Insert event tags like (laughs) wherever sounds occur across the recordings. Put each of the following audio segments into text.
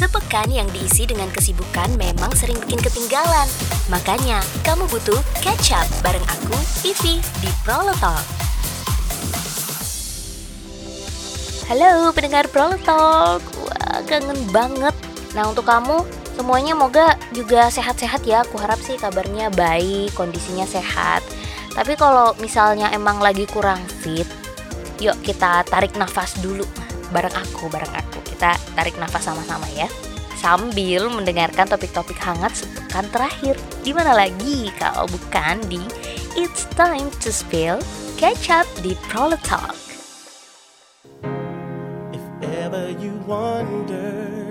Sepekan yang diisi dengan kesibukan memang sering bikin ketinggalan. Makanya, kamu butuh catch up bareng aku, Ivy, di Prolotalk. Halo pendengar Prolotalk, wah kangen banget. Nah untuk kamu, semuanya moga juga sehat-sehat ya. Aku harap sih kabarnya baik, kondisinya sehat. Tapi kalau misalnya emang lagi kurang fit, yuk kita tarik nafas dulu bareng aku, bareng aku. Kita tarik nafas sama-sama ya. Sambil mendengarkan topik-topik hangat sepekan terakhir. Di mana lagi kalau bukan di It's Time to Spill Catch Up di Prolotalk.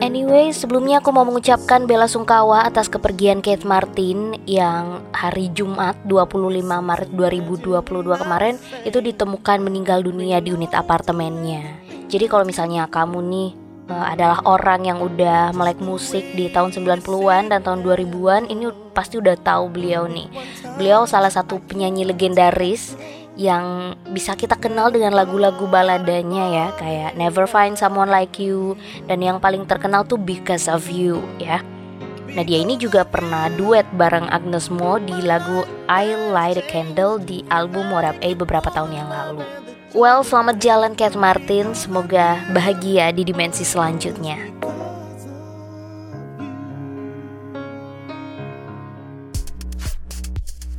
Anyway, sebelumnya aku mau mengucapkan bela sungkawa atas kepergian Kate Martin yang hari Jumat 25 Maret 2022 kemarin itu ditemukan meninggal dunia di unit apartemennya. Jadi kalau misalnya kamu nih adalah orang yang udah melek musik di tahun 90-an dan tahun 2000-an, ini pasti udah tahu beliau nih. Beliau salah satu penyanyi legendaris yang bisa kita kenal dengan lagu-lagu baladanya ya kayak Never Find Someone Like You dan yang paling terkenal tuh Because of You ya. Nah dia ini juga pernah duet bareng Agnes Mo di lagu I Light a Candle di album Up A beberapa tahun yang lalu. Well, selamat jalan Cat Martin. Semoga bahagia di dimensi selanjutnya.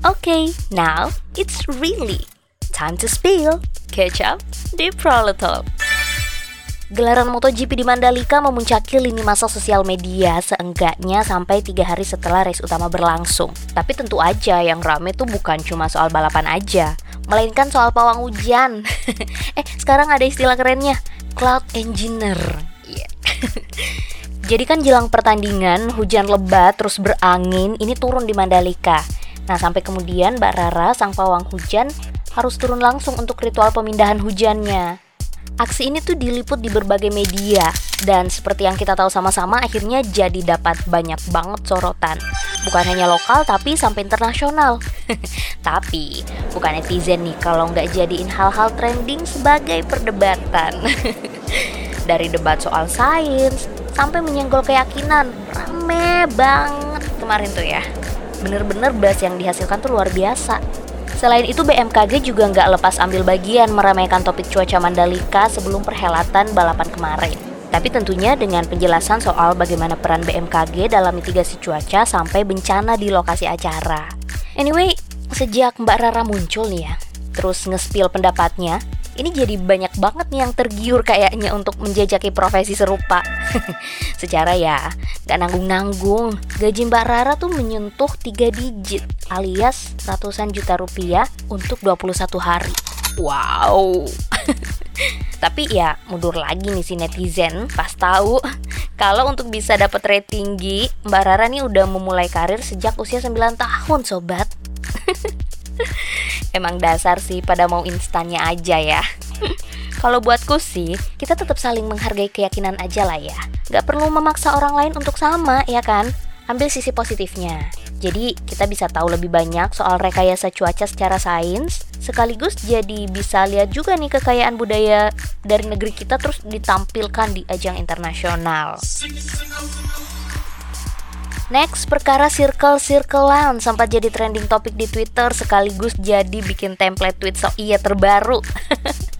Okay, now it's really time to spill. Catch up di Prolotop. Gelaran MotoGP di Mandalika memuncaki lini masa sosial media seenggaknya sampai tiga hari setelah race utama berlangsung. Tapi tentu aja yang rame tuh bukan cuma soal balapan aja, melainkan soal pawang hujan. (laughs) eh, sekarang ada istilah kerennya, cloud engineer. Yeah. (laughs) Jadi kan jelang pertandingan, hujan lebat terus berangin, ini turun di Mandalika. Nah, sampai kemudian Mbak Rara, sang pawang hujan, harus turun langsung untuk ritual pemindahan hujannya. Aksi ini tuh diliput di berbagai media dan seperti yang kita tahu sama-sama akhirnya jadi dapat banyak banget sorotan. Bukan hanya lokal tapi sampai internasional. (laughs) tapi bukan netizen nih kalau nggak jadiin hal-hal trending sebagai perdebatan. (laughs) Dari debat soal sains sampai menyenggol keyakinan, rame banget kemarin tuh ya. Bener-bener bas yang dihasilkan tuh luar biasa. Selain itu BMKG juga nggak lepas ambil bagian meramaikan topik cuaca Mandalika sebelum perhelatan balapan kemarin. Tapi tentunya dengan penjelasan soal bagaimana peran BMKG dalam mitigasi cuaca sampai bencana di lokasi acara. Anyway, sejak Mbak Rara muncul nih ya, terus ngespil pendapatnya, ini jadi banyak banget nih yang tergiur kayaknya untuk menjajaki profesi serupa. (laughs) Secara ya, gak nanggung-nanggung, gaji Mbak Rara tuh menyentuh 3 digit alias ratusan juta rupiah untuk 21 hari. Wow. Tapi ya mundur lagi nih si netizen pas tahu (laughs) kalau untuk bisa dapat rating tinggi, Mbak Rara nih udah memulai karir sejak usia 9 tahun, sobat. (laughs) Emang dasar sih pada mau instannya aja ya. (laughs) Kalau buatku sih, kita tetap saling menghargai keyakinan aja lah ya. Gak perlu memaksa orang lain untuk sama, ya kan? Ambil sisi positifnya. Jadi kita bisa tahu lebih banyak soal rekayasa cuaca secara sains, sekaligus jadi bisa lihat juga nih kekayaan budaya dari negeri kita terus ditampilkan di ajang internasional. Next, perkara circle-circlean sempat jadi trending topik di Twitter sekaligus jadi bikin template tweet so iya terbaru.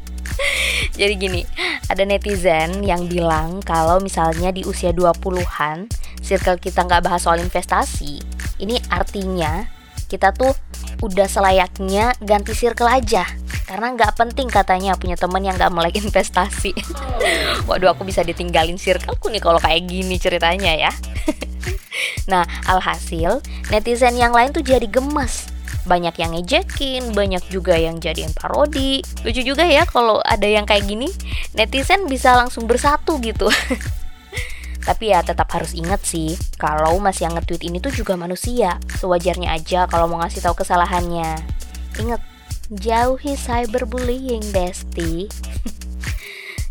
(laughs) jadi gini, ada netizen yang bilang kalau misalnya di usia 20-an circle kita nggak bahas soal investasi, ini artinya kita tuh udah selayaknya ganti circle aja karena nggak penting katanya punya temen yang nggak melek investasi. (laughs) Waduh, aku bisa ditinggalin circleku nih kalau kayak gini ceritanya ya. (laughs) Nah, alhasil netizen yang lain tuh jadi gemes. Banyak yang ngejekin, banyak juga yang jadiin parodi. Lucu juga ya kalau ada yang kayak gini, netizen bisa langsung bersatu gitu. (laughs) Tapi ya tetap harus ingat sih, kalau mas yang nge-tweet ini tuh juga manusia. Sewajarnya aja kalau mau ngasih tahu kesalahannya. Ingat, jauhi cyberbullying, bestie. (laughs)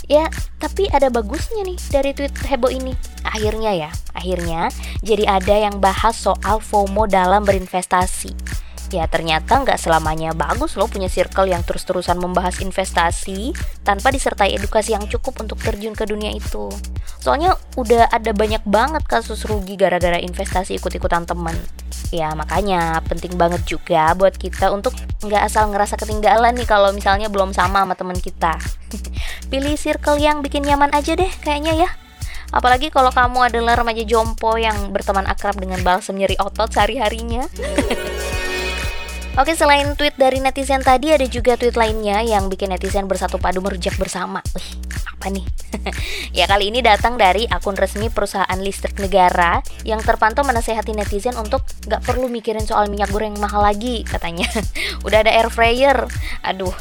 Ya, tapi ada bagusnya nih dari tweet heboh ini. Akhirnya ya, akhirnya jadi ada yang bahas soal FOMO dalam berinvestasi. Ya ternyata nggak selamanya bagus loh punya circle yang terus-terusan membahas investasi tanpa disertai edukasi yang cukup untuk terjun ke dunia itu. Soalnya udah ada banyak banget kasus rugi gara-gara investasi ikut-ikutan temen. Ya makanya penting banget juga buat kita untuk nggak asal ngerasa ketinggalan nih kalau misalnya belum sama sama temen kita. (laughs) Pilih circle yang bikin nyaman aja deh kayaknya ya. Apalagi kalau kamu adalah remaja jompo yang berteman akrab dengan balsem nyeri otot sehari-harinya. (laughs) Oke, selain tweet dari netizen tadi ada juga tweet lainnya yang bikin netizen bersatu padu merujak bersama. Wih, apa nih? (laughs) ya kali ini datang dari akun resmi perusahaan listrik negara yang terpantau menasehati netizen untuk gak perlu mikirin soal minyak goreng mahal lagi katanya. (laughs) Udah ada air fryer. Aduh,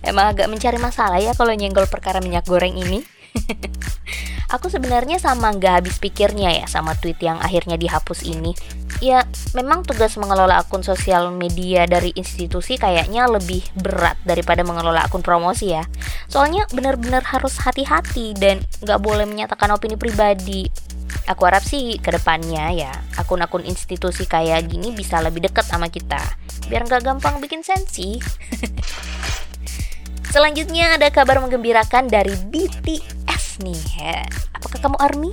emang agak mencari masalah ya kalau nyenggol perkara minyak goreng ini. (laughs) Aku sebenarnya sama nggak habis pikirnya ya sama tweet yang akhirnya dihapus ini. Ya, memang tugas mengelola akun sosial media dari institusi kayaknya lebih berat daripada mengelola akun promosi ya. Soalnya benar-benar harus hati-hati dan nggak boleh menyatakan opini pribadi. Aku harap sih ke depannya ya akun-akun institusi kayak gini bisa lebih dekat sama kita biar nggak gampang bikin sensi. (laughs) Selanjutnya ada kabar menggembirakan dari BTS nih. Apakah kamu ARMY?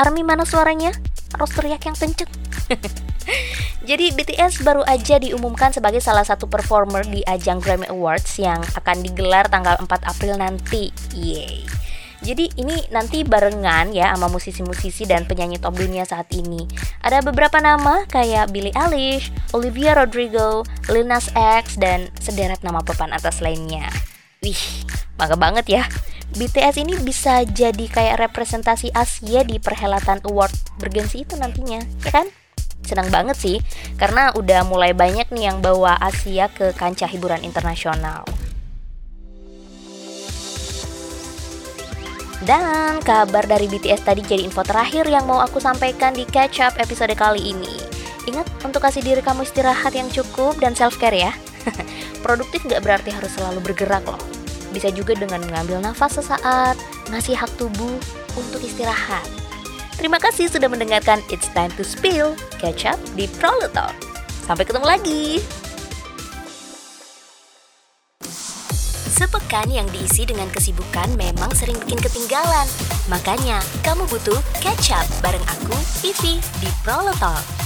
ARMY mana suaranya? Harus teriak yang kenceng. (laughs) Jadi BTS baru aja diumumkan sebagai salah satu performer di ajang Grammy Awards yang akan digelar tanggal 4 April nanti. Yeay. Jadi ini nanti barengan ya sama musisi-musisi dan penyanyi top dunia saat ini. Ada beberapa nama kayak Billie Eilish, Olivia Rodrigo, Lil Nas X, dan sederet nama papan atas lainnya. Wih, bangga banget ya. BTS ini bisa jadi kayak representasi Asia di perhelatan award bergensi itu nantinya, ya kan? Senang banget sih, karena udah mulai banyak nih yang bawa Asia ke kancah hiburan internasional. Dan kabar dari BTS tadi jadi info terakhir yang mau aku sampaikan di catch up episode kali ini. Ingat untuk kasih diri kamu istirahat yang cukup dan self care ya. (laughs) Produktif gak berarti harus selalu bergerak loh. Bisa juga dengan mengambil nafas sesaat, ngasih hak tubuh untuk istirahat. Terima kasih sudah mendengarkan It's Time to Spill, catch up di Prolotalk. Sampai ketemu lagi. Sepekan yang diisi dengan kesibukan memang sering bikin ketinggalan. Makanya, kamu butuh catch up bareng aku, Vivi, di Prolotalk.